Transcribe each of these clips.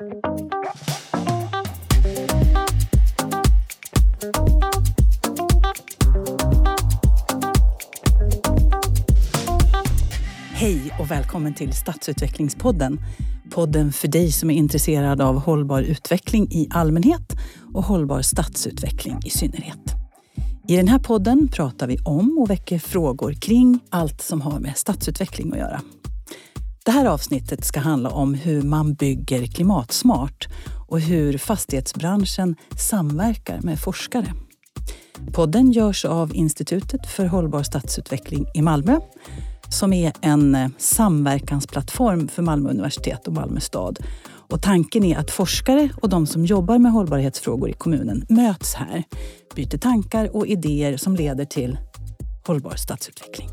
Hej och välkommen till Stadsutvecklingspodden. Podden för dig som är intresserad av hållbar utveckling i allmänhet och hållbar stadsutveckling i synnerhet. I den här podden pratar vi om och väcker frågor kring allt som har med stadsutveckling att göra. Det här avsnittet ska handla om hur man bygger klimatsmart och hur fastighetsbranschen samverkar med forskare. Podden görs av Institutet för hållbar stadsutveckling i Malmö som är en eh, samverkansplattform för Malmö universitet och Malmö stad. Och tanken är att forskare och de som jobbar med hållbarhetsfrågor i kommunen möts här, byter tankar och idéer som leder till hållbar stadsutveckling.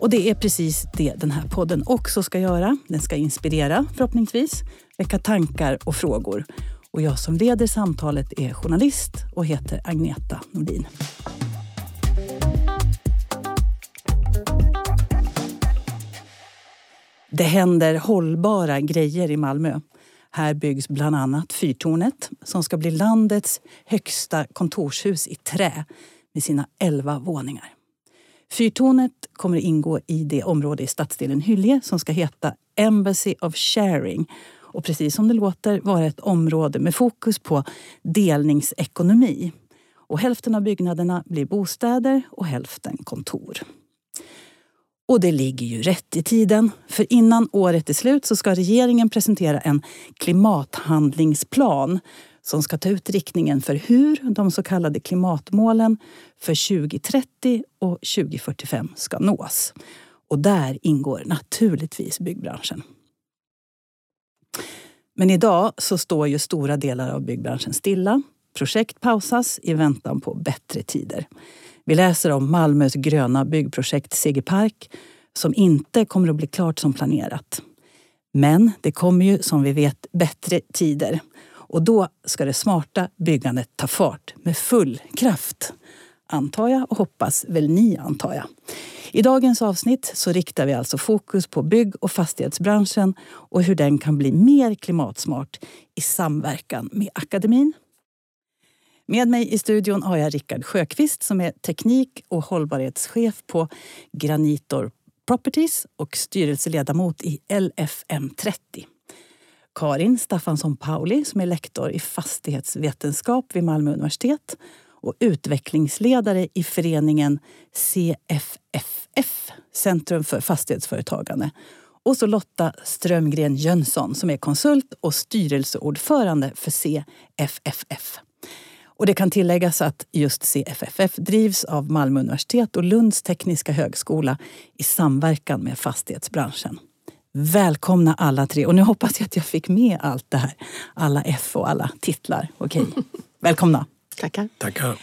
Och det är precis det den här podden också ska göra. Den ska inspirera förhoppningsvis, väcka tankar och frågor. Och jag som leder samtalet är journalist och heter Agneta Nordin. Det händer hållbara grejer i Malmö. Här byggs bland annat Fyrtornet som ska bli landets högsta kontorshus i trä med sina elva våningar. Fyrtornet kommer att ingå i det område i stadsdelen Hylje som ska heta Embassy of Sharing och precis som det låter vara ett område med fokus på delningsekonomi. Och hälften av byggnaderna blir bostäder och hälften kontor. Och det ligger ju rätt i tiden. För innan året är slut så ska regeringen presentera en klimathandlingsplan som ska ta ut riktningen för hur de så kallade klimatmålen för 2030 och 2045 ska nås. Och där ingår naturligtvis byggbranschen. Men idag så står ju stora delar av byggbranschen stilla. Projekt pausas i väntan på bättre tider. Vi läser om Malmös gröna byggprojekt Segerpark som inte kommer att bli klart som planerat. Men det kommer ju som vi vet bättre tider och då ska det smarta byggandet ta fart med full kraft. Antar jag och hoppas väl ni antar jag. I dagens avsnitt så riktar vi alltså fokus på bygg och fastighetsbranschen och hur den kan bli mer klimatsmart i samverkan med akademin, med mig i studion har jag Rickard Sjöqvist som är teknik och hållbarhetschef på Granitor Properties och styrelseledamot i LFM30. Karin Staffansson Pauli som är lektor i fastighetsvetenskap vid Malmö universitet och utvecklingsledare i föreningen CFFF, Centrum för fastighetsföretagande. Och så Lotta Strömgren Jönsson som är konsult och styrelseordförande för CFFF. Och det kan tilläggas att just CFFF drivs av Malmö universitet och Lunds tekniska högskola i samverkan med fastighetsbranschen. Välkomna alla tre. Och nu hoppas jag att jag fick med allt det här. Alla F och alla titlar. Okej, okay. välkomna. Tackar. Tackar.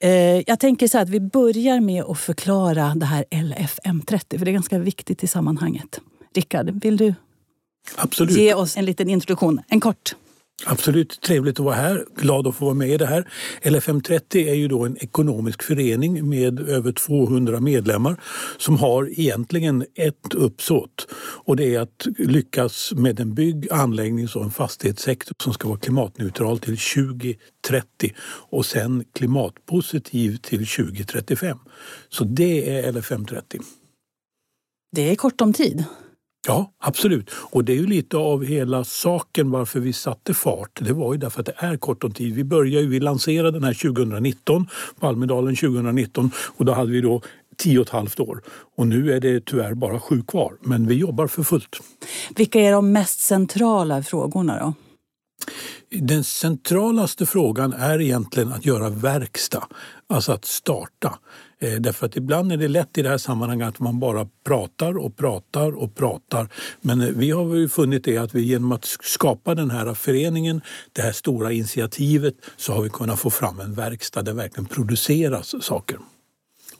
Eh, jag tänker så att vi börjar med att förklara det här LFM30, för det är ganska viktigt i sammanhanget. Rickard, vill du Absolut. ge oss en liten introduktion? En kort. Absolut trevligt att vara här, glad att få vara med i det här. LFM30 är ju då en ekonomisk förening med över 200 medlemmar som har egentligen ett uppsåt och det är att lyckas med en bygg-, anläggnings och en fastighetssektor som ska vara klimatneutral till 2030 och sen klimatpositiv till 2035. Så det är LFM30. Det är kort om tid. Ja, absolut. Och det är ju lite av hela saken varför vi satte fart. Det var ju därför att det är kort om tid. Vi började vi lanserade den här 2019, på Almedalen 2019 och då hade vi då tio och ett halvt år. Och nu är det tyvärr bara sju kvar, men vi jobbar för fullt. Vilka är de mest centrala frågorna då? Den centralaste frågan är egentligen att göra verkstad, alltså att starta. Eh, därför att ibland är det lätt i det här sammanhanget att man bara pratar och pratar och pratar. Men eh, vi har ju funnit det att vi genom att skapa den här föreningen, det här stora initiativet, så har vi kunnat få fram en verkstad där det verkligen produceras saker.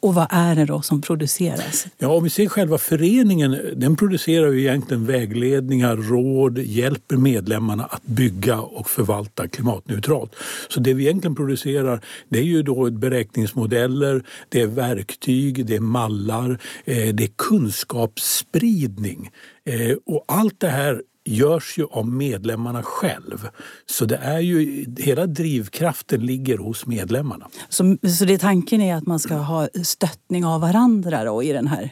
Och vad är det då som produceras? Ja, om vi ser själva föreningen, den producerar ju egentligen vägledningar, råd, hjälper medlemmarna att bygga och förvalta klimatneutralt. Så det vi egentligen producerar det är ju då beräkningsmodeller, det är verktyg, det är mallar, eh, det är kunskapsspridning. Eh, och allt det här görs ju av medlemmarna själv. Så det är ju, hela drivkraften ligger hos medlemmarna. Så, så det tanken är att man ska ha stöttning av varandra då i den här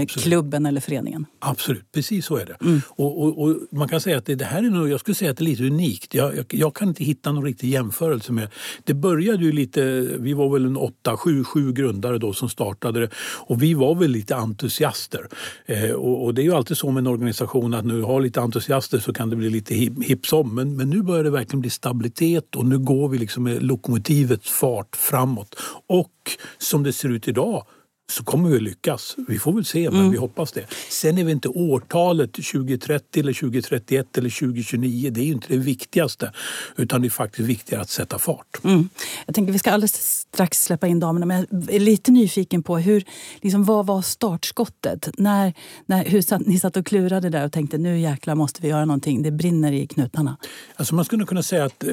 Absolut. klubben eller föreningen. Absolut, precis så är det. Mm. Och, och, och, man kan säga att det, det, här är nog, jag skulle säga att det är lite unikt. Jag, jag, jag, kan inte hitta någon riktig jämförelse med. Det började ju lite, vi var väl en åtta, sju, sju grundare då som startade det och vi var väl lite entusiaster. Eh, och, och, det är ju alltid så med en organisation att nu har lite entusiaster så kan det bli lite hips om. Men, men nu börjar det verkligen bli stabilitet och nu går vi liksom med lokomotivets fart framåt. Och som det ser ut idag så kommer vi lyckas. Vi får väl se, men mm. vi hoppas det. Sen är vi inte årtalet 2030 eller 2031 eller 2029, det är ju inte det viktigaste. Utan det är faktiskt viktigare att sätta fart. Mm. Jag tänker vi ska alldeles strax släppa in damerna, men jag är lite nyfiken på hur, liksom, vad var startskottet? När, när, hur satt, ni satt och klurade där och tänkte nu jäklar måste vi göra någonting, det brinner i knutarna. Alltså man skulle kunna säga att eh,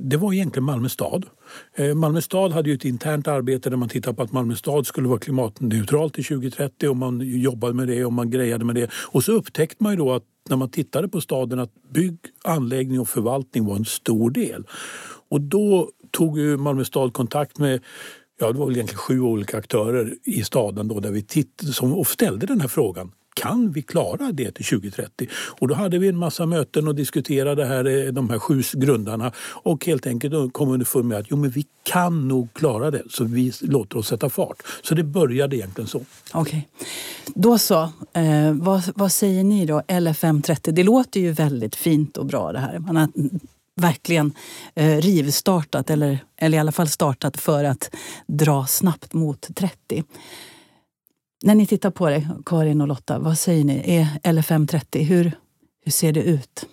det var egentligen Malmö stad. Eh, Malmö stad hade ju ett internt arbete där man tittade på att Malmö stad skulle vara klimatneutralt till 2030 och man jobbade med det och man grejade med det. Och så upptäckte man ju då att när man tittade på staden att bygg, anläggning och förvaltning var en stor del. Och då tog ju Malmö stad kontakt med Ja, det var väl egentligen sju olika aktörer i staden då där vi titt som ställde den här frågan kan vi klara det till 2030? Och då hade vi en massa möten och diskuterade här, eh, de här sju grundarna och helt enkelt kom underfund med att jo, men vi kan nog klara det så vi låter oss sätta fart. Så det började egentligen så. Okej. Okay. Då så. Eh, vad, vad säger ni då, LFM30? Det låter ju väldigt fint och bra det här. Man har verkligen eh, rivstartat eller, eller i alla fall startat för att dra snabbt mot 30. När ni tittar på det, Karin och Lotta, vad säger ni? Är LFM30, hur, hur ser det ut?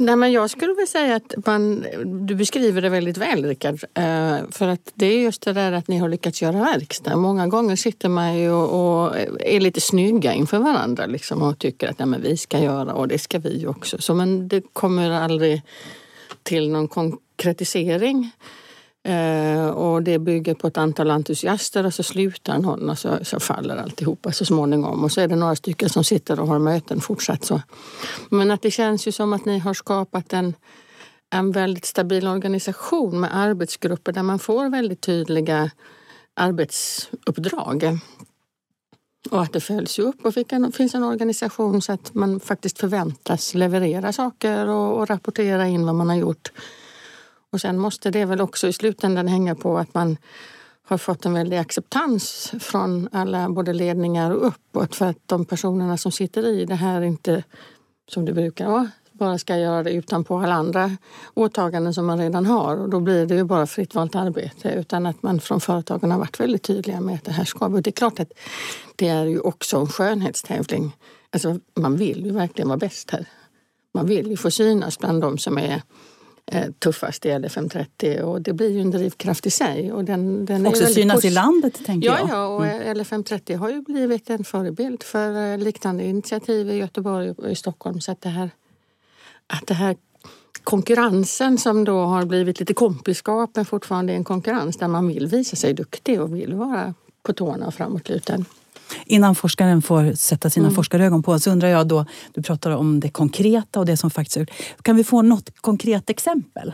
Nej, men jag skulle vilja säga att man, du beskriver det väldigt väl Rickard. Eh, för att det är just det där att ni har lyckats göra verkstad. Många gånger sitter man ju och, och är lite snygga inför varandra liksom, och tycker att nej, men vi ska göra och det ska vi också. Så, men det kommer aldrig till någon konkretisering. Eh, och det bygger på ett antal entusiaster och så slutar någon och så, så faller alltihopa så småningom. Och så är det några stycken som sitter och har möten fortsatt så. Men att det känns ju som att ni har skapat en, en väldigt stabil organisation med arbetsgrupper där man får väldigt tydliga arbetsuppdrag. Och att det följs upp och finns en organisation så att man faktiskt förväntas leverera saker och, och rapportera in vad man har gjort. Och sen måste det väl också i slutändan hänga på att man har fått en väldig acceptans från alla, både ledningar och uppåt för att de personerna som sitter i det här inte, som det brukar vara, bara ska göra det utan på alla andra åtaganden som man redan har. Och då blir det ju bara fritt valt arbete utan att man från företagen har varit väldigt tydliga med att det här ska Det är klart att det är ju också en skönhetstävling. Alltså man vill ju verkligen vara bäst här. Man vill ju få synas bland de som är tuffast i LFM30 och det blir ju en drivkraft i sig. Och den, den Också synas i landet tänker ja, jag. Ja, och mm. LFM30 har ju blivit en förebild för eh, liknande initiativ i Göteborg och i Stockholm. Så att det här, att det här konkurrensen som då har blivit lite kompiskap men fortfarande är en konkurrens där man vill visa sig duktig och vill vara på tårna och framåtlutad. Innan forskaren får sätta sina mm. forskarögon på så undrar jag då, du pratar om det konkreta och det som faktiskt är Kan vi få något konkret exempel?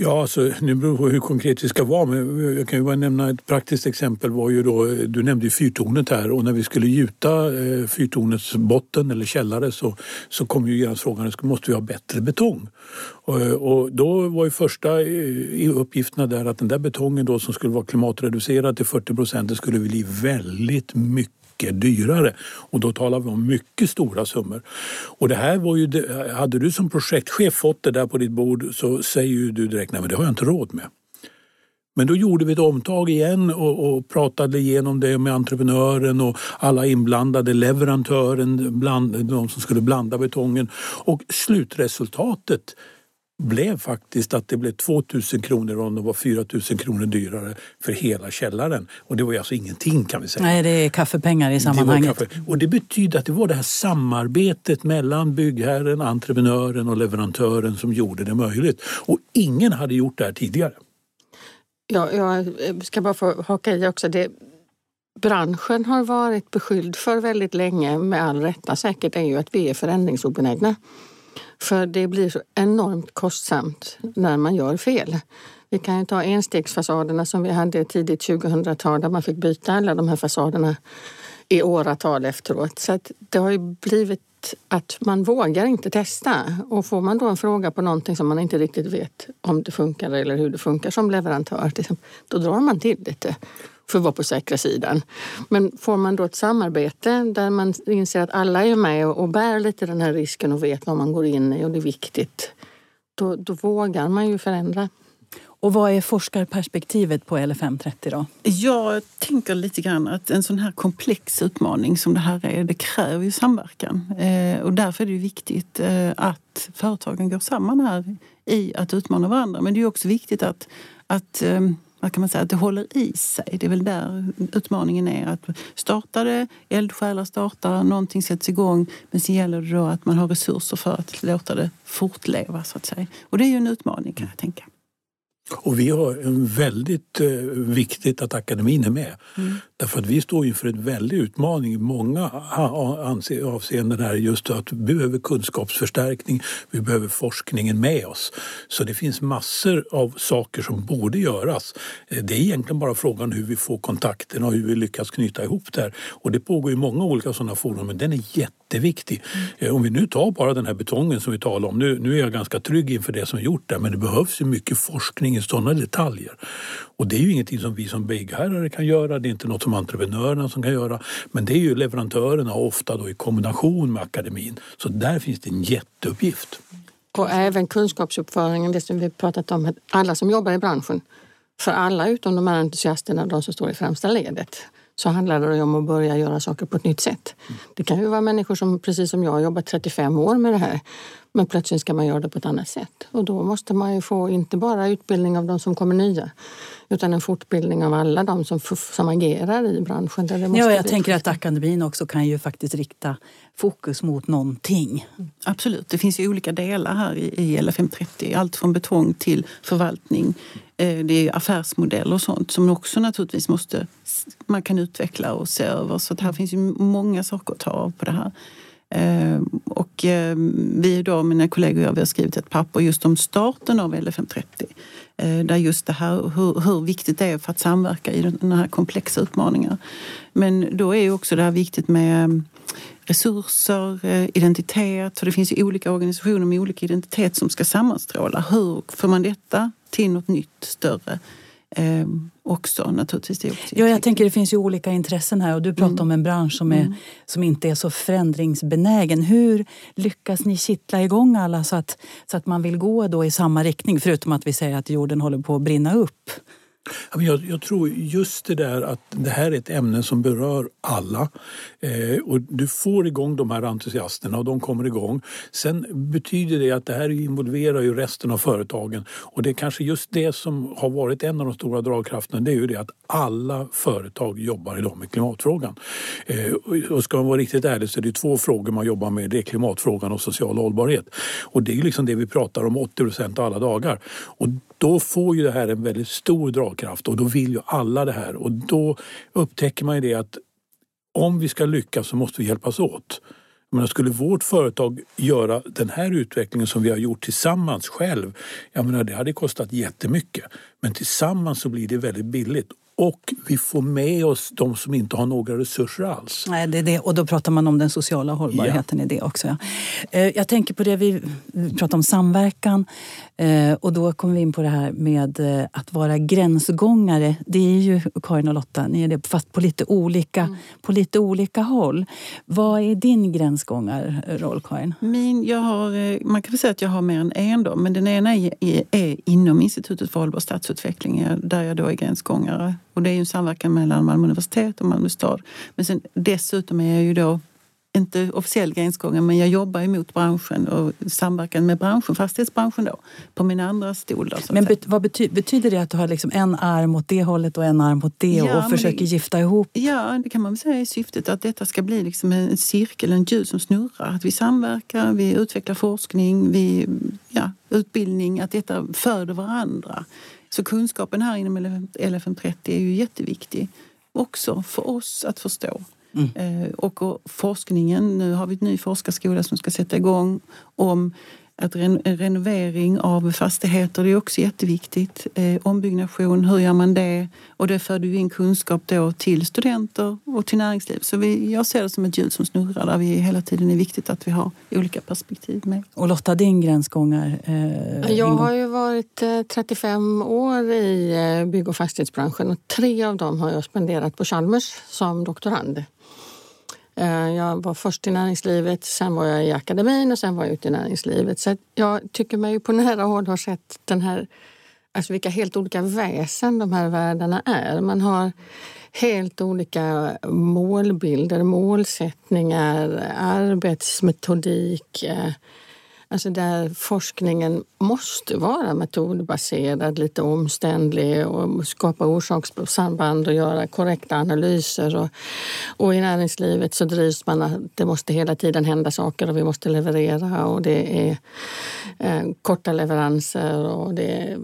Ja, alltså, nu beror det på hur konkret vi ska vara. Men jag kan ju bara nämna ett praktiskt exempel. var ju då, Du nämnde ju fyrtornet här och när vi skulle gjuta eh, fyrtornets botten eller källare så, så kom ju genast frågan, måste vi ha bättre betong? Och, och då var ju första eh, uppgifterna där att den där betongen då som skulle vara klimatreducerad till 40 procent, det skulle bli väldigt mycket mycket dyrare. Och då talar vi om mycket stora summor. Och det här var ju, hade du som projektchef fått det där på ditt bord så säger ju du direkt, nej men det har jag inte råd med. Men då gjorde vi ett omtag igen och, och, pratade igenom det med entreprenören och alla inblandade, leverantören, bland, de som skulle blanda betongen. Och slutresultatet blev faktiskt att det blev 2000 kronor om det var 4000 kronor dyrare för hela källaren. Och det var ju alltså ingenting kan vi säga. Nej, det är kaffepengar i sammanhanget. Det och det betyder att det var det här samarbetet mellan byggherren, entreprenören och leverantören som gjorde det möjligt. Och ingen hade gjort det här tidigare. Ja, jag ska bara få haka i också. Det, branschen har varit beskylld för väldigt länge, med all rätta säkert, är ju att vi är förändringsobenägna. För det blir så enormt kostsamt när man gör fel. Vi kan ju ta enstegsfasaderna som vi hade tidigt 2000-tal där man fick byta alla de här fasaderna i åratal efteråt. Så det har ju blivit att man vågar inte testa. Och får man då en fråga på någonting som man inte riktigt vet om det funkar eller hur det funkar som leverantör, då drar man till lite för att vara på säkra sidan. Men får man då ett samarbete där man inser att alla är med och bär lite den här risken och vet vad man går in i och det är viktigt, då, då vågar man ju förändra. Och vad är forskarperspektivet på L530 då? Jag tänker lite grann att en sån här komplex utmaning som det här är, det kräver ju samverkan. Eh, och därför är det viktigt eh, att företagen går samman här i att utmana varandra. Men det är också viktigt att, att eh, vad kan man säga, att det håller i sig. Det är väl där utmaningen är. Att starta det, eldsjälar startar, någonting sätts igång men sen gäller det då att man har resurser för att låta det fortleva så att säga. Och det är ju en utmaning kan jag tänka. Och vi har väldigt eh, viktigt att akademin är med. Mm. Därför att vi står inför en väldig utmaning i många avseenden här. Just att vi behöver kunskapsförstärkning, vi behöver forskningen med oss. Så det finns massor av saker som borde göras. Eh, det är egentligen bara frågan hur vi får kontakten och hur vi lyckas knyta ihop det här. Och det pågår i många olika sådana forum, men den är jätteviktig. Mm. Om vi nu tar bara den här betongen som vi talar om. Nu, nu är jag ganska trygg inför det som är gjort där, men det behövs ju mycket forskning i sådana detaljer. Och det är ju ingenting som vi som byggherrar kan göra, det är inte något som entreprenörerna som kan göra. Men det är ju leverantörerna ofta då i kombination med akademin. Så där finns det en jätteuppgift. Och även kunskapsuppföringen, det som vi pratat om, alla som jobbar i branschen. För alla utom de här entusiasterna, de som står i främsta ledet, så handlar det om att börja göra saker på ett nytt sätt. Det kan ju vara människor som precis som jag har jobbat 35 år med det här men plötsligt ska man göra det på ett annat sätt. Och då måste man ju få inte bara utbildning av de som kommer nya utan en fortbildning av alla de som, som agerar i branschen. Där det måste ja, jag tänker att akademin också kan ju faktiskt rikta fokus mot någonting. Absolut, det finns ju olika delar här i LFM30. Allt från betong till förvaltning. Eh, det är affärsmodeller och sånt som också naturligtvis måste, man kan utveckla och se över. Så här finns ju många saker att ta av på det här. Ehm, och ehm, vi då, mina kollegor och jag, vi har skrivit ett papper just om starten av LFM30. Ehm, där just det här hur, hur viktigt det är för att samverka i den här komplexa utmaningar. Men då är ju också det här viktigt med resurser, eh, identitet. För det finns ju olika organisationer med olika identitet som ska sammanstråla. Hur får man detta till något nytt, större? Eh, också naturligtvis. Det ja, jag tänker det finns ju olika intressen här och du pratar mm. om en bransch som, är, mm. som inte är så förändringsbenägen. Hur lyckas ni kittla igång alla så att, så att man vill gå då i samma riktning? Förutom att vi säger att jorden håller på att brinna upp. Jag, jag, tror just det där att det här är ett ämne som berör alla. Eh, och du får igång de här entusiasterna och de kommer igång. Sen betyder det att det här involverar ju resten av företagen. Och det är kanske just det som har varit en av de stora dragkrafterna. Det är ju det att alla företag jobbar idag med klimatfrågan. Eh, och ska man vara riktigt ärlig så är det två frågor man jobbar med. Det är klimatfrågan och social hållbarhet. Och det är liksom det vi pratar om 80 procent av alla dagar. Och då får ju det här en väldigt stor dragkraft och då vill ju alla det här. Och då upptäcker man ju det att om vi ska lyckas så måste vi hjälpas åt. Men skulle vårt företag göra den här utvecklingen som vi har gjort tillsammans själv, jag menar, det hade kostat jättemycket. Men tillsammans så blir det väldigt billigt och vi får med oss de som inte har några resurser alls. Nej, det är det. Och då pratar man om den sociala hållbarheten ja. i det också. Ja. Eh, jag tänker på det, vi pratar om samverkan eh, och då kommer vi in på det här med eh, att vara gränsgångare. Det är ju Karin och Lotta, ni är det, fast på lite olika, mm. på lite olika håll. Vad är din gränsgångarroll, Karin? Min, jag har, man kan väl säga att jag har mer än en, då, men den ena är, är, är inom Institutet för hållbar stadsutveckling där jag då är gränsgångare och det är ju en samverkan mellan Malmö universitet och Malmö stad. Men sen, dessutom är jag ju då inte officiell gränsgångare men jag jobbar emot branschen och samverkan med branschen, fastighetsbranschen då, på min andra stol. Då, men bet, vad bety, betyder det att du har liksom en arm åt det hållet och en arm åt det ja, och försöker det, gifta ihop? Ja, det kan man väl säga är syftet att detta ska bli liksom en cirkel, en hjul som snurrar. Att vi samverkar, vi utvecklar forskning, vi, ja, utbildning, att detta föder varandra. Så kunskapen här inom LFM30 är ju jätteviktig. också för oss att förstå. Mm. Och, och forskningen, nu har vi en ny forskarskola som ska sätta igång om att ren renovering av fastigheter det är också jätteviktigt. Eh, ombyggnation, hur gör man det? Och det föder ju in kunskap då till studenter och till näringsliv. Så vi, jag ser det som ett hjul som snurrar där vi hela tiden är viktigt att vi har olika perspektiv med. Och Lotta, din gränsgångar? Eh, jag har ju varit eh, 35 år i eh, bygg och fastighetsbranschen och tre av dem har jag spenderat på Chalmers som doktorand. Eh, jag var först i näringslivet, sen var jag i akademin och sen var jag ute i näringslivet. Så jag tycker mig på nära håll ha sett den här, alltså vilka helt olika väsen de här världarna är. Man har helt olika målbilder, målsättningar, arbetsmetodik, eh, Alltså där forskningen måste vara metodbaserad, lite omständlig och skapa orsakssamband och göra korrekta analyser. Och, och i näringslivet så drivs man att det måste hela tiden hända saker och vi måste leverera och det är eh, korta leveranser och det är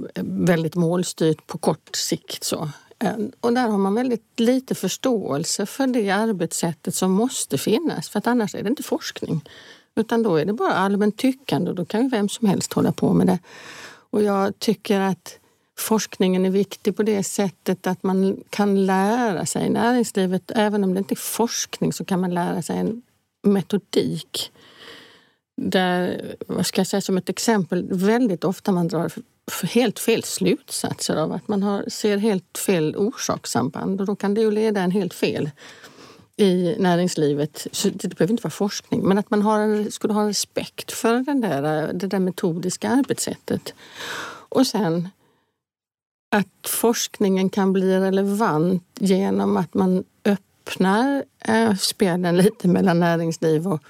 väldigt målstyrt på kort sikt. Så. Eh, och där har man väldigt lite förståelse för det arbetssättet som måste finnas för att annars är det inte forskning. Utan då är det bara allmänt tyckande och då kan ju vem som helst hålla på med det. Och jag tycker att forskningen är viktig på det sättet att man kan lära sig näringslivet, även om det inte är forskning, så kan man lära sig en metodik. Där, vad ska jag säga som ett exempel, väldigt ofta man drar helt fel slutsatser av att man har, ser helt fel orsakssamband och då kan det ju leda en helt fel i näringslivet. Så det behöver inte vara forskning, men att man har, skulle ha respekt för den där, det där metodiska arbetssättet. Och sen att forskningen kan bli relevant genom att man öppnar eh, spelen lite mellan näringsliv och,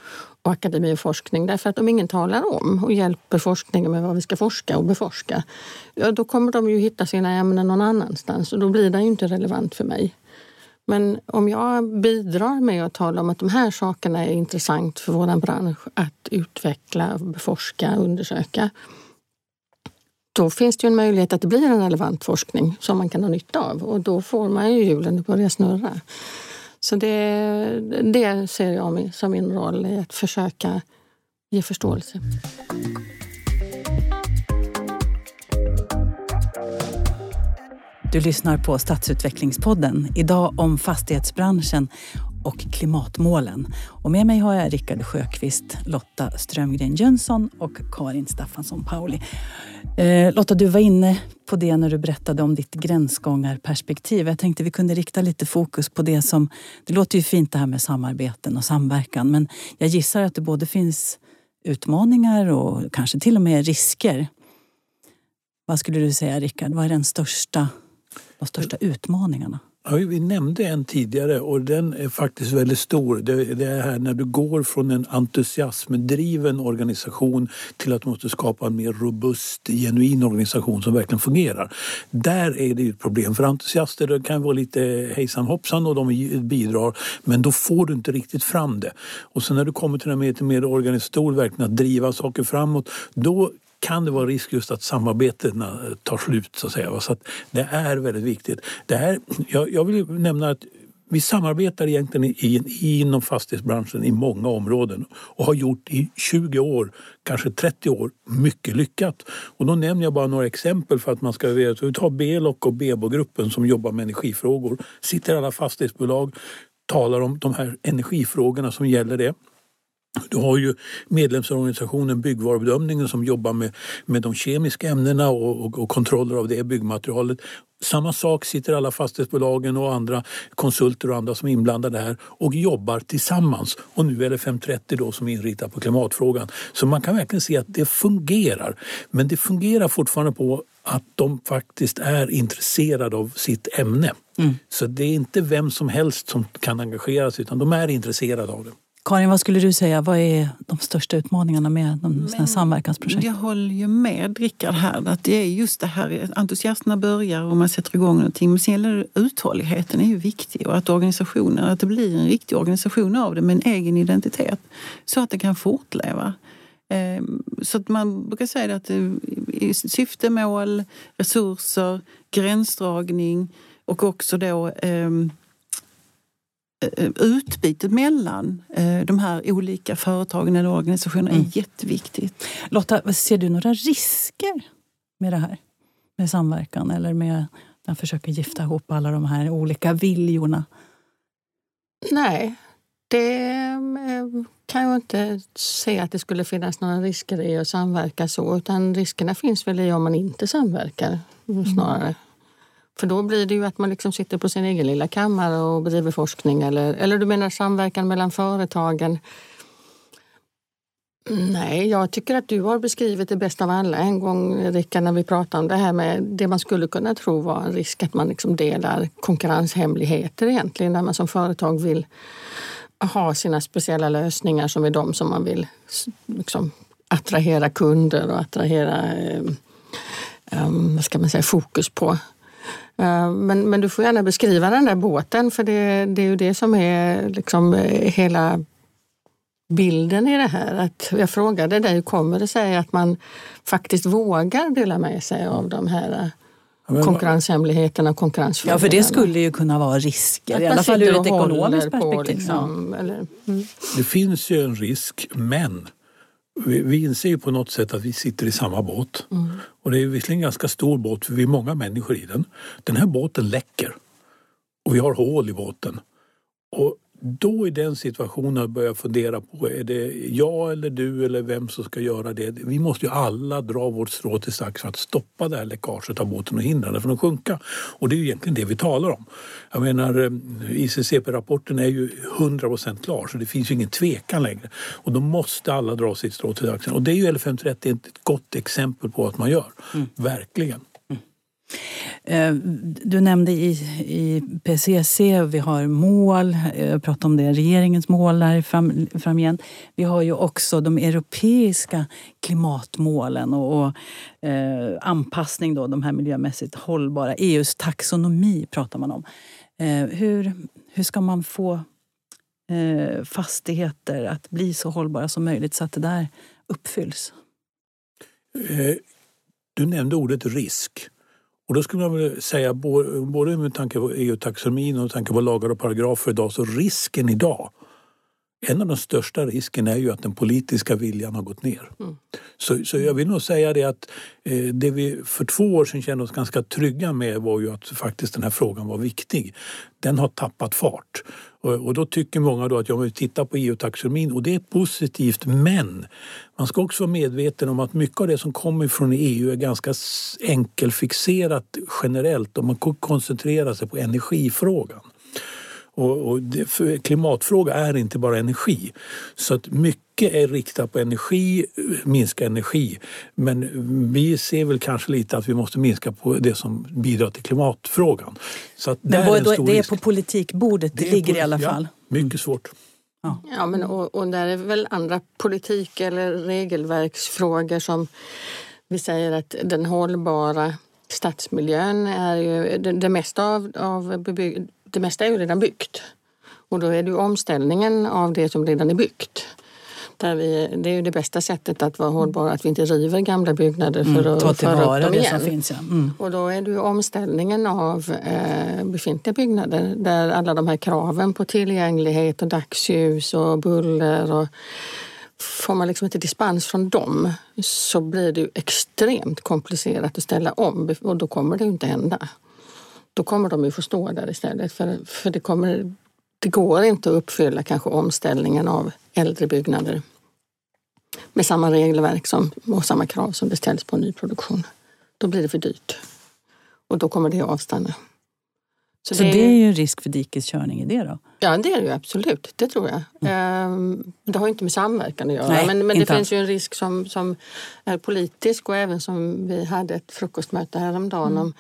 och akademi och forskning. Därför att om ingen talar om och hjälper forskningen med vad vi ska forska och beforska, ja, då kommer de ju hitta sina ämnen någon annanstans och då blir det ju inte relevant för mig. Men om jag bidrar med att tala om att de här sakerna är intressant för vår bransch att utveckla, beforska, undersöka. Då finns det ju en möjlighet att det blir en relevant forskning som man kan ha nytta av och då får man ju hjulen att börja snurra. Så det, det ser jag som min roll i att försöka ge förståelse. Du lyssnar på Stadsutvecklingspodden. Idag om fastighetsbranschen och klimatmålen. Och med mig har jag Rickard Sjöqvist, Lotta Strömgren Jönsson och Karin Staffansson Pauli. Eh, Lotta, du var inne på det när du berättade om ditt gränsgångarperspektiv. Jag tänkte vi kunde rikta lite fokus på det som... Det låter ju fint det här med samarbeten och samverkan men jag gissar att det både finns utmaningar och kanske till och med risker. Vad skulle du säga Rickard, vad är den största de största utmaningarna? Ja, vi nämnde en tidigare och den är faktiskt väldigt stor. Det, det är här när du går från en entusiasmdriven organisation till att du måste skapa en mer robust, genuin organisation som verkligen fungerar. Där är det ett problem. För entusiaster det kan vara lite hejsan hoppsan och de bidrar men då får du inte riktigt fram det. Och sen när du kommer till den mer, mer organisatorisk verkligen att driva saker framåt, då kan det vara risk just att samarbetena eh, tar slut så att säga. Så att det är väldigt viktigt. Det här, jag, jag vill nämna att vi samarbetar egentligen i, inom fastighetsbranschen i många områden och har gjort i 20 år, kanske 30 år, mycket lyckat. Och då nämner jag bara några exempel för att man ska veta. Vi tar Belock och Bebo-gruppen som jobbar med energifrågor. Sitter alla fastighetsbolag, talar om de här energifrågorna som gäller det. Du har ju medlemsorganisationen Byggvarubedömningen som jobbar med, med de kemiska ämnena och, och, och kontroller av det byggmaterialet. Samma sak sitter alla fastighetsbolagen och andra konsulter och andra som är inblandade här och jobbar tillsammans. Och nu är det 530 då som är inriktad på klimatfrågan. Så man kan verkligen se att det fungerar. Men det fungerar fortfarande på att de faktiskt är intresserade av sitt ämne. Mm. Så det är inte vem som helst som kan engagera sig utan de är intresserade av det. Karin, vad skulle du säga? Vad är de största utmaningarna med de Men, samverkansprojekt? Jag håller ju med Rickard här. Att det är just det här, entusiasterna börjar och man sätter igång någonting. Men sen gäller uthålligheten är ju viktig och att organisationen, att det blir en riktig organisation av det med en egen identitet. Så att det kan fortleva. Ehm, så att man brukar säga att syfte, mål, resurser, gränsdragning och också då ehm, eh, utbytet mellan eh, de här olika företagen eller organisationerna mm. är jätteviktigt. Lotta, ser du några risker med det här? Med samverkan eller med att försöka gifta ihop alla de här olika viljorna? Nej, det eh, kan jag inte se att det skulle finnas några risker i att samverka så. Utan riskerna finns väl i om man inte samverkar snarare. För då blir det ju att man liksom sitter på sin egen lilla kammare och bedriver forskning. Eller, eller du menar samverkan mellan företagen? Nej, jag tycker att du har beskrivit det bäst av alla en gång, Rickard, när vi pratade om det här med det man skulle kunna tro var en risk att man liksom delar konkurrenshemligheter egentligen, när man som företag vill ha sina speciella lösningar som är de som man vill liksom, attrahera kunder och attrahera um, vad ska man säga, fokus på. Uh, men, men du får gärna beskriva den där båten för det, det är ju det som är liksom hela bilden i det här. Att jag frågade dig, hur kommer det sig att man faktiskt vågar dela med sig av de här konkurrenshemligheterna och konkurrensfördelarna. Ja, för det skulle ju kunna vara risker, i alla fall ur ett ekonomiskt perspektiv. Liksom, ja. eller, mm. Det finns ju en risk, men vi, vi inser ju på något sätt att vi sitter i samma båt. Mm. Och det är visserligen en ganska stor båt, för vi är många människor i den. Den här båten läcker och vi har hål i båten. Och då i den situationen börja fundera på, är det jag eller du eller vem som ska göra det? Vi måste ju alla dra vårt strå till stack för att stoppa det här läckaget av båten och hindra den från att sjunka. Och det är ju egentligen det vi talar om. Jag menar, eh, ICCP-rapporten är ju 100% klar så det finns ju ingen tvekan längre. Och då måste alla dra sitt strå till stacken. Och det är ju L530 ett gott exempel på att man gör. Mm. Verkligen. Eh, du nämnde i, i PCC, vi har mål, eh, jag pratade om det, regeringens mål där fram, framgent. Vi har ju också de europeiska klimatmålen och, och eh, anpassning, då, de här miljömässigt hållbara. EUs taxonomi pratar man om. Eh, hur, hur ska man få eh, fastigheter att bli så hållbara som möjligt så att det där uppfylls? Eh, du nämnde ordet risk. Och då skulle man vilja säga, både med tanke på EU-taxonomin och med tanke på lagar och paragrafer idag, så risken idag en av de största riskerna är ju att den politiska viljan har gått ner. Mm. Så, så jag vill nog säga det att eh, det vi för två år sedan kände oss ganska trygga med var ju att faktiskt den här frågan var viktig. Den har tappat fart. Och, då tycker många då att ja, men titta på EU-taxonomin och det är positivt men man ska också vara medveten om att mycket av det som kommer från EU är ganska enkelfixerat generellt och man koncentrerar sig på energifrågan. Och, och det, klimatfråga är inte bara energi. Så att mycket är riktat på energi, minska energi. Men vi ser väl kanske lite att vi måste minska på det som bidrar till klimatfrågan. Så att Men är det är på politikbordet det, det ligger på, i alla fall? Ja, mycket svårt. Ja. ja, men och, och där är väl andra politik eller regelverksfrågor som vi säger att den hållbara stadsmiljön är ju det, det mesta av, av bebygg, det mesta är ju redan byggt. Och då är det ju omställningen av det som redan är byggt. Där vi, det är ju det bästa sättet att vara hållbar, att vi inte river gamla byggnader för mm, att föra upp dem igen. Finns, ja. mm. Och då är det ju omställningen av eh, befintliga byggnader där alla de här kraven på tillgänglighet och dagsljus och buller och Får man liksom inte dispens från dem så blir det ju extremt komplicerat att ställa om och då kommer det ju inte hända då kommer de ju få stå där istället. För, för det, kommer, det går inte att uppfylla kanske omställningen av äldre byggnader med samma regelverk som, och samma krav som det ställs på nyproduktion. Då blir det för dyrt och då kommer det att avstanna. Så, Så det, är, det är ju en risk för dikeskörning i det då? Ja, det är det ju absolut. Det tror jag. Mm. Det har inte med samverkan att göra. Nej, men, men det finns ju en risk som, som är politisk och även som vi hade ett frukostmöte häromdagen mm. om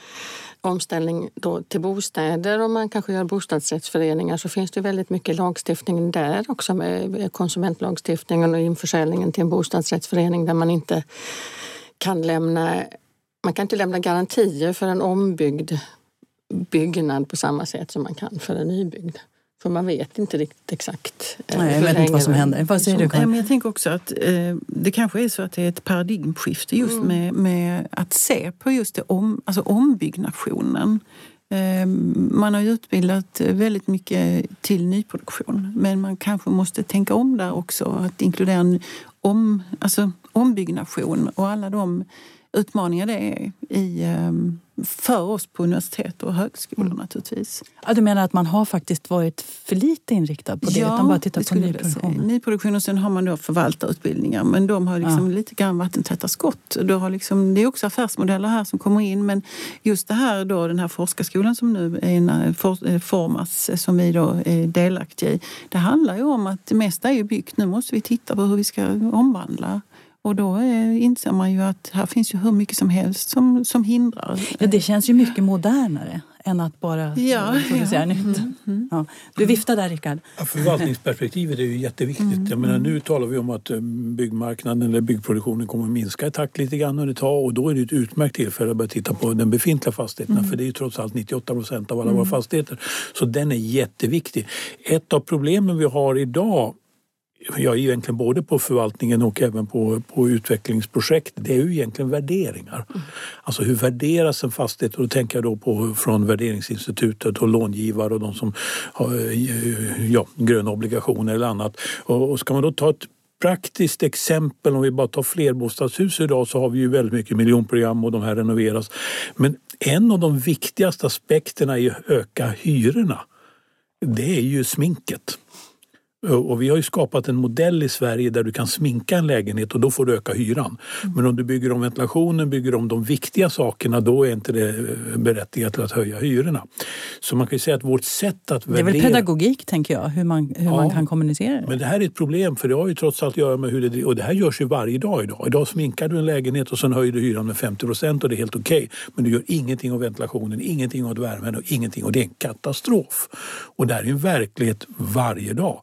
omställning då till bostäder och man kanske gör bostadsrättsföreningar så finns det väldigt mycket lagstiftning där också med konsumentlagstiftningen och införsäljningen till en bostadsrättsförening där man inte kan lämna man kan inte lämna garantier för en ombyggd byggnad på samma sätt som man kan för en nybyggd. För man vet inte riktigt exakt. Eh, Nej, jag vet inte vad som händer. Vad säger du Nej, men Jag tänker också att eh, det kanske är så att det är ett paradigmskifte just mm. med, med att se på just det om, alltså ombyggnationen. Ehm, man har ju utbildat väldigt mycket till nyproduktion men man kanske måste tänka om där också. Att inkludera om, alltså ombyggnation och alla de utmaningar det är i, ehm, för oss på universitet och högskolor mm. naturligtvis. Ja, du menar att man har faktiskt varit för lite inriktad på det ja, utan bara tittat på nyproduktion? Nyproduktion och sen har man då förvaltarutbildningar men de har liksom ja. lite grann vattentäta skott. Du har liksom, det är också affärsmodeller här som kommer in men just det här då, den här forskarskolan som nu är, for, eh, formas som vi då är delaktiga i. Det handlar ju om att det mesta är byggt. Nu måste vi titta på hur vi ska omvandla och då är, inser man ju att här finns ju hur mycket som helst som, som hindrar. Ja, det känns ju mycket modernare än att bara ja, producera ja. nytt. Mm, mm. Ja. Du viftar där, Rickard. Ja, förvaltningsperspektivet är ju jätteviktigt. Mm, Jag menar, nu talar vi om att eh, byggmarknaden eller byggproduktionen kommer att minska i takt lite grann under ett tag och då är det ett utmärkt tillfälle att börja titta på den befintliga fastigheterna mm. för det är ju trots allt 98 procent av alla våra mm. fastigheter. Så den är jätteviktig. Ett av problemen vi har idag ja, egentligen både på förvaltningen och även på, på utvecklingsprojekt, det är ju egentligen värderingar. Mm. Alltså hur värderas en fastighet? Och då tänker jag då på från värderingsinstitutet och långivare och de som har ja, gröna obligationer eller annat. Och, och ska man då ta ett praktiskt exempel, om vi bara tar flerbostadshus idag så har vi ju väldigt mycket miljonprogram och de här renoveras. Men en av de viktigaste aspekterna i att öka hyrorna, det är ju sminket. Och vi har ju skapat en modell i Sverige där du kan sminka en lägenhet och då får du öka hyran. Mm. Men om du bygger om ventilationen, bygger om de viktiga sakerna, då är inte det eh, berättigat till att höja hyrorna. Så man kan ju säga att vårt sätt att värdera... Det är väl pedagogik, tänker jag, hur man, hur ja, man kan kommunicera det. Men det här är ett problem, för det har ju trots allt att göra med hur det... Och det här görs ju varje dag idag. Idag sminkar du en lägenhet och sen höjer du hyran med 50 procent och det är helt okej. Okay. Men du gör ingenting åt ventilationen, ingenting åt värmen och ingenting. Och det är en katastrof. Och det här är en verklighet varje dag.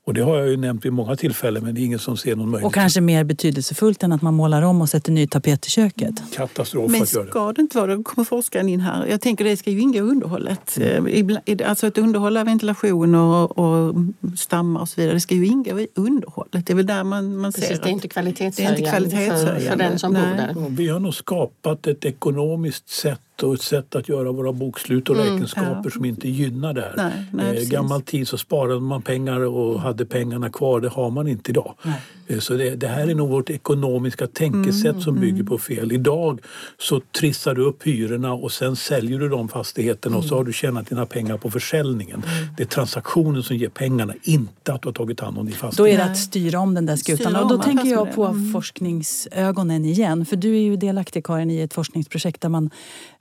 Och det har jag ju nämnt vid många tillfällen men det är ingen som ser någon möjlighet. Och kanske mer betydelsefullt än att man målar om och sätter ny tapet i köket. Katastrof men att göra det. ska det inte vara Då kommer forskaren in här. Jag tänker det ska ju ingå i underhållet. Mm. Alltså att underhålla ventilation och, och stammar och så vidare. Det ska ju ingå i underhållet. Det är väl där man, man Precis, ser det är inte kvalitetshöjande, för, för den som Nej. bor där. Vi har nog skapat ett ekonomiskt sätt och ett sätt att göra våra bokslut och mm, räkenskaper ja. som inte gynnar det här. Nej, nej, eh, gammal tid så sparade man pengar och hade pengarna kvar. Det har man inte idag. Nej. Eh, så det, det, här är nog vårt ekonomiska tänkesätt mm, som bygger mm. på fel. Idag så trissar du upp hyrorna och sen säljer du de fastigheterna och så har du tjänat dina pengar på försäljningen. Mm. Det är transaktionen som ger pengarna, inte att du har tagit hand om din fastighet. Då är det att styra om den där skutan. Och då tänker jag på mm. forskningsögonen igen. För du är ju delaktig Karin i ett forskningsprojekt där man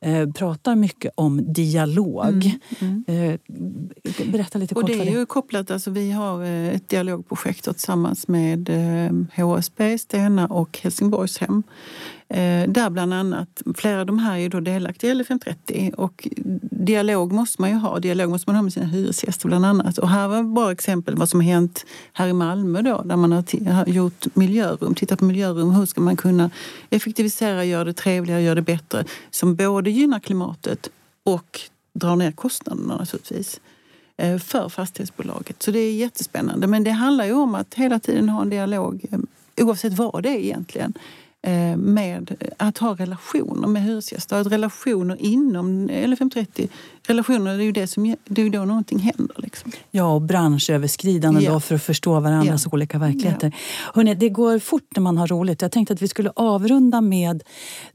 eh, pratar mycket om dialog. Mm, mm. Eh, berätta lite kort och det är ju kopplat, alltså vi har eh, ett dialogprojekt tillsammans med Eh, HSB, Stena och Helsingborgshem. Eh, där bland annat, flera av de här är då delaktiga i LFM30 och dialog måste man ju ha. Dialog måste man ha med sina hyresgäster bland annat. Och här var bara exempel vad som har hänt här i Malmö då där man har gjort miljörum, tittat på miljörum. Hur ska man kunna effektivisera, göra det trevligare, göra det bättre som både gynnar klimatet och drar ner kostnaderna naturligtvis Eh, för fastighetsbolaget. Så det är jättespännande. Men det handlar ju om att hela tiden ha en dialog eh, oavsett vad det är egentligen. Eh, med att ha relationer med hyresgäster. Att relationer inom LFM30, relationer det är ju det som det är då någonting händer. Liksom. Ja, och branschöverskridande ja. då för att förstå varandras ja. olika verkligheter. Ja. Hörrni, det går fort när man har roligt. Jag tänkte att vi skulle avrunda med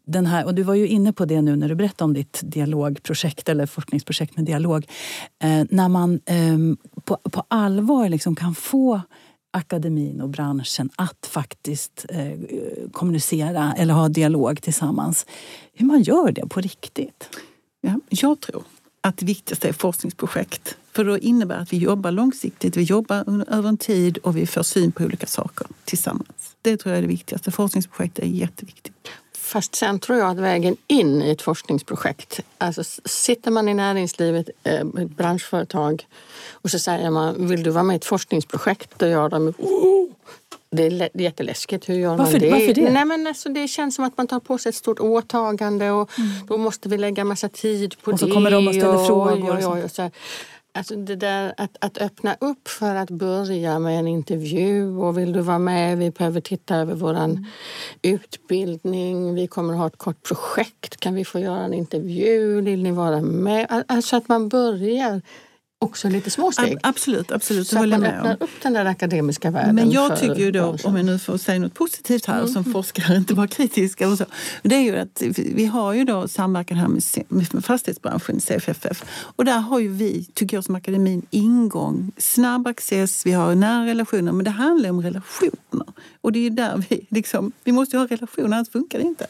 den här, och du var ju inne på det nu när du berättade om ditt dialogprojekt eller forskningsprojekt med dialog. Eh, när man eh, på, på allvar liksom kan få akademin och branschen att faktiskt eh, kommunicera eller ha dialog tillsammans. Hur man gör det på riktigt? Ja, jag tror att det viktigaste är forskningsprojekt. För det innebär att vi jobbar långsiktigt, vi jobbar över en tid och vi får syn på olika saker tillsammans. Det tror jag är det viktigaste. Forskningsprojekt är jätteviktigt. Fast sen tror jag att vägen in i ett forskningsprojekt, alltså sitter man i näringslivet, eh, ett branschföretag och så säger man, vill du vara med i ett forskningsprojekt? Då gör de, oh! det är jätteläskigt. Hur gör varför, man det? Varför det? Nej, men alltså, det känns som att man tar på sig ett stort åtagande och mm. då måste vi lägga massa tid på det. Och så kommer de och ställer frågor. Och, och, och, och så Alltså det där att, att öppna upp för att börja med en intervju och vill du vara med, vi behöver titta över vår mm. utbildning, vi kommer att ha ett kort projekt, kan vi få göra en intervju, vill ni vara med? Alltså att man börjar också lite små steg. Absolut, absolut. Så att man öppnar upp den där akademiska världen. Men jag tycker ju då, om jag nu får säga något positivt här mm. som forskare, inte bara kritisk, eller så, det är ju att vi har ju då samverkan här med, fastighetsbranschen, CFFF. Och där har ju vi, tycker jag som akademin, ingång, snabb access, vi har nära relationer, men det handlar om relationer. Och det är där vi liksom, vi måste ju ha relationer, annars funkar det inte.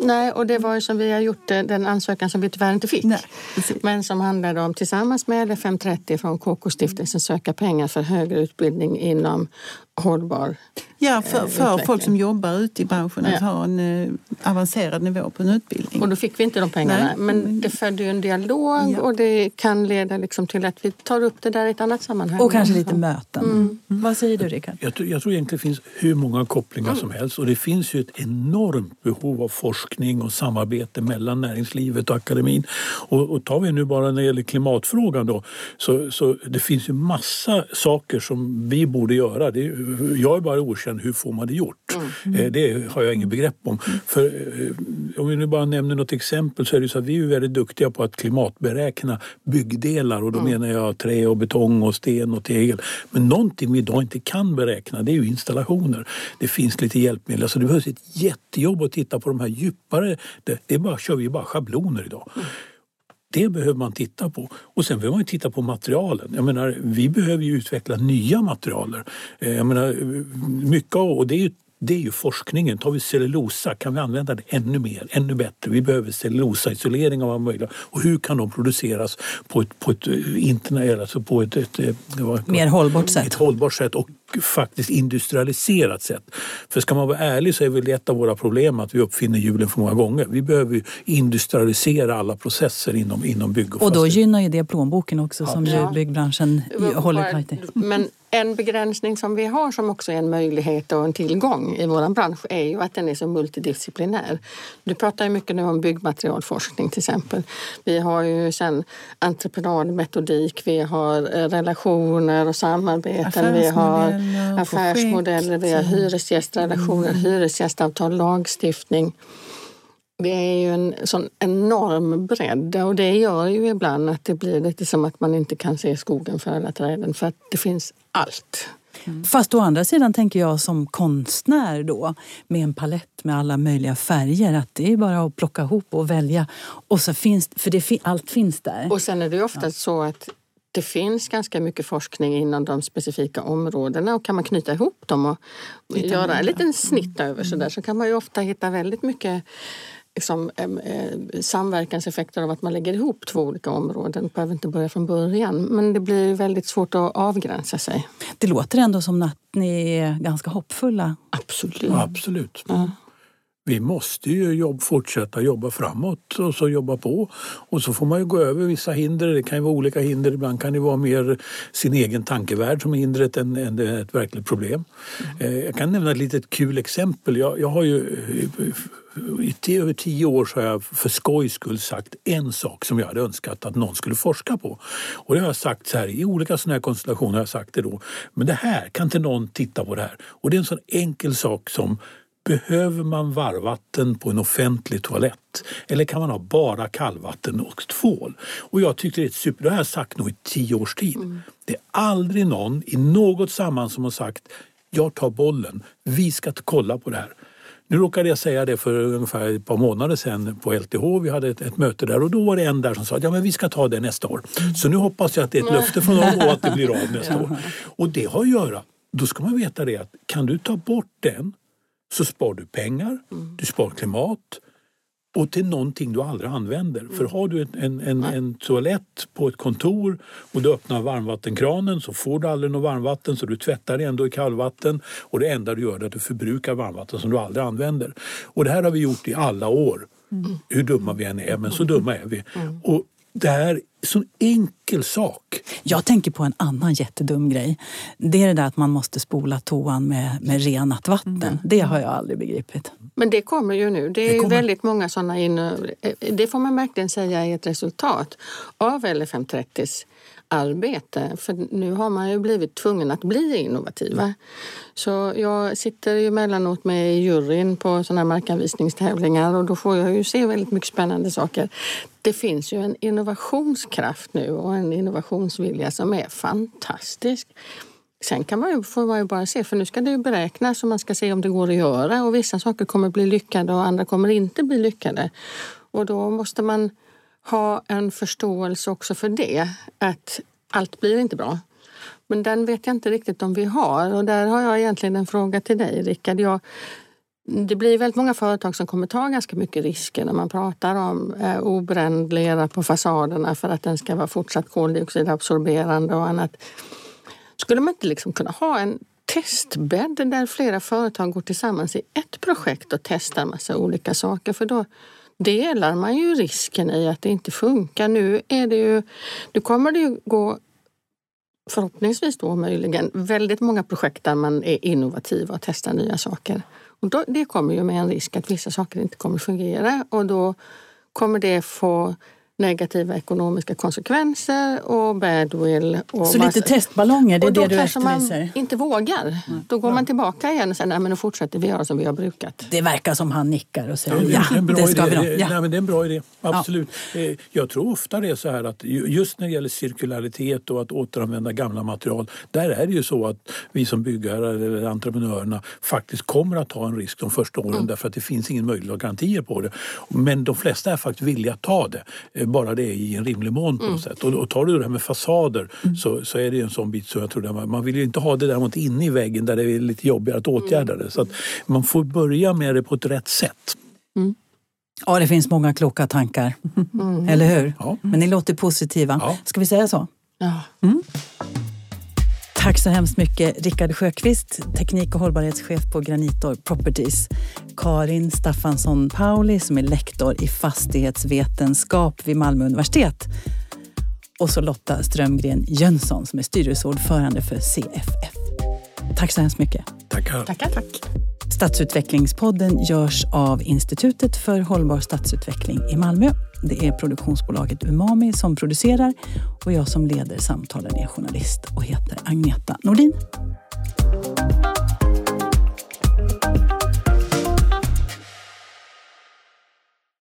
Nej, och det var ju som vi har gjort eh, den ansökan som vi tyvärr inte fick. Nej, men som handlade om tillsammans med LFM30 från KK-stiftelsen söka pengar för högre utbildning inom hållbar Ja, för, eh, för folk som jobbar ute i branschen att ha en eh, avancerad nivå på en utbildning. Och då fick vi inte de pengarna. Nej. Men det födde ju en dialog ja. och det kan leda liksom till att vi tar upp det där i ett annat sammanhang. Och kanske lite möten. Mm. Mm. Vad säger du Rickard? Jag, jag, tror egentligen det finns hur många kopplingar mm. som helst och det finns ju ett enormt behov av forskning och samarbete mellan näringslivet och akademin. Och, och tar vi nu bara när det gäller klimatfrågan då så, så det finns ju massa saker som vi borde göra. Det, jag är bara okänd, hur får man det gjort? Mm. Eh, det har jag inget begrepp om. Mm. För, eh, om vi nu bara nämner något exempel så är det så att vi är väldigt duktiga på att klimatberäkna byggdelar och då mm. menar jag trä och betong och sten och tegel. Men någonting vi idag inte kan beräkna det är ju installationer. Det finns lite hjälpmedel. Alltså det behövs ett jättejobb att titta på de här djupare. Det, det bara, kör vi bara schabloner idag. Mm. Det behöver man titta på. Och sen behöver man titta på materialen. Jag menar, vi behöver ju utveckla nya materialer. Eh, jag menar, mycket av, och det är ju det är ju forskningen. Tar vi cellulosa, kan vi använda det ännu mer, ännu bättre? Vi behöver cellulosaisolering av möjligt. Och hur kan de produceras på ett, på ett, internet, alltså på ett, ett, ett mer hållbart sätt? Ett hållbart sätt och faktiskt industrialiserat sätt. För ska man vara ärlig så är väl ett av våra problem att vi uppfinner hjulen för många gånger. Vi behöver industrialisera alla processer inom, inom bygg och Och då gynnar ju det plånboken också ja. som ju byggbranschen håller tajt i. Men en begränsning som vi har som också är en möjlighet och en tillgång i vår bransch är ju att den är så multidisciplinär. Du pratar ju mycket nu om byggmaterialforskning till exempel. Vi har ju sen entreprenadmetodik, vi har eh, relationer och samarbeten, vi har affärsmodeller, vi har hyresgästrelationer, mm. hyresgästavtal, lagstiftning. Det är ju en sån enorm bredd och det gör ju ibland att det blir lite som att man inte kan se skogen för alla träden för att det finns allt. Mm. Fast å andra sidan tänker jag som konstnär då med en palett med alla möjliga färger att det är bara att plocka ihop och välja. Och så finns, för det, allt finns där. Och sen är det ofta ja. så att det finns ganska mycket forskning inom de specifika områdena och kan man knyta ihop dem och Lite göra en liten snitt över så där så kan man ju ofta hitta väldigt mycket liksom, eh, samverkanseffekter av att man lägger ihop två olika områden. Det behöver inte börja från början, men det blir väldigt svårt att avgränsa sig. Det låter ändå som att ni är ganska hoppfulla. Absolut. Ja, absolut. Ja. Vi måste ju jobb, fortsätta jobba framåt och så jobba på. Och så får man ju gå över vissa hinder. Det kan ju vara olika hinder. Ibland kan det vara mer sin egen tankevärld som är hindret än, än ett verkligt problem. Mm. Jag kan nämna ett litet kul exempel. Jag, jag har ju i över tio år så har jag för skojs skull sagt en sak som jag hade önskat att någon skulle forska på. Och det har jag sagt så här, i olika sådana här konstellationer har jag sagt det då. Men det här, kan inte någon titta på det här? Och det är en sån enkel sak som Behöver man varmvatten på en offentlig toalett? Eller kan man ha bara kallvatten och tvål? Och jag tyckte det är super, det har jag sagt nog i tio års tid. Mm. Det är aldrig någon i något sammanhang som har sagt jag tar bollen, vi ska kolla på det här. Nu råkade jag säga det för ungefär ett par månader sedan på LTH. Vi hade ett, ett möte där och då var det en där som sa att ja, men vi ska ta det nästa år. Så nu hoppas jag att det är ett löfte från dem och att det blir av nästa år. Och det har att göra, då ska man veta det att kan du ta bort den så spar du pengar, mm. du spar klimat och till någonting du aldrig använder. Mm. För har du en, en, en, toalett på ett kontor och du öppnar varmvattenkranen så får du aldrig något varmvatten så du tvättar ändå i kallvatten och det enda du gör är att du förbrukar varmvatten som du aldrig använder. Och det här har vi gjort i alla år. Mm. Hur dumma vi än är, men så dumma är vi. Mm. Och det här är sån enkel sak. Jag tänker på en annan jättedum grej. Det är det där att man måste spola toan med, med renat vatten. Mm. Det har jag aldrig begripit. Men det kommer ju nu. Det är det väldigt många sådana in... Det får man verkligen säga är ett resultat av LFM30 arbete. För nu har man ju blivit tvungen att bli innovativa. Så jag sitter ju emellanåt med i juryn på sådana här markanvisningstävlingar och då får jag ju se väldigt mycket spännande saker. Det finns ju en innovationskraft nu och en innovationsvilja som är fantastisk. Sen kan man ju, får man ju bara se, för nu ska det ju beräknas och man ska se om det går att göra och vissa saker kommer bli lyckade och andra kommer inte bli lyckade. Och då måste man ha en förståelse också för det, att allt blir inte bra. Men den vet jag inte riktigt om vi har och där har jag egentligen en fråga till dig Rickard. Jag, det blir väldigt många företag som kommer ta ganska mycket risker när man pratar om eh, obränd lera på fasaderna för att den ska vara fortsatt koldioxidabsorberande och annat. Skulle man inte liksom kunna ha en testbädd där flera företag går tillsammans i ett projekt och testar massa olika saker? För då delar man ju risken i att det inte funkar. Nu är det ju, nu kommer det ju gå förhoppningsvis då möjligen väldigt många projekt där man är innovativ och testar nya saker. Och då, det kommer ju med en risk att vissa saker inte kommer fungera och då kommer det få negativa ekonomiska konsekvenser och badwill. Och så lite testballonger, det är det du efterlyser? man inte vågar. Mm. Då går man tillbaka igen och säger nej men nu fortsätter vi göra som vi har brukat. Det verkar som han nickar och säger ja, ja det ska idé. vi Ja. Nej, men det är en bra idé, absolut. Ja. Eh, jag tror ofta det är så här att just när det gäller cirkularitet och att återanvända gamla material, där är det ju så att vi som byggare eller entreprenörerna faktiskt kommer att ta en risk de första åren mm. därför att det finns ingen möjlighet att garantier på det. Men de flesta är faktiskt villiga att ta det eh, bara det i en rimlig mån på något mm. sätt. Och, och tar du det här med fasader mm. så, så är det en sån bit som jag tror man, man vill ju inte ha det däremot inne i väggen där det är lite jobbigare att åtgärda mm. det. Så att man får börja med det på ett rätt sätt. Mm. Ja, det finns många kloka tankar. Mm. Eller hur? Ja. Men ni låter positiva. Ja. Ska vi säga så? Ja. Tack så hemskt mycket Rickard Sjöqvist, teknik och hållbarhetschef på Granitor Properties. Karin Staffansson Pauli som är lektor i fastighetsvetenskap vid Malmö universitet. Och så Lotta Strömgren Jönsson som är styrelseordförande för CFF. Tack så hemskt mycket. Tackar. Tackar, tack. Stadsutvecklingspodden görs av Institutet för hållbar stadsutveckling i Malmö. Det är produktionsbolaget Umami som producerar och jag som leder samtalen är journalist och heter Agneta Nordin.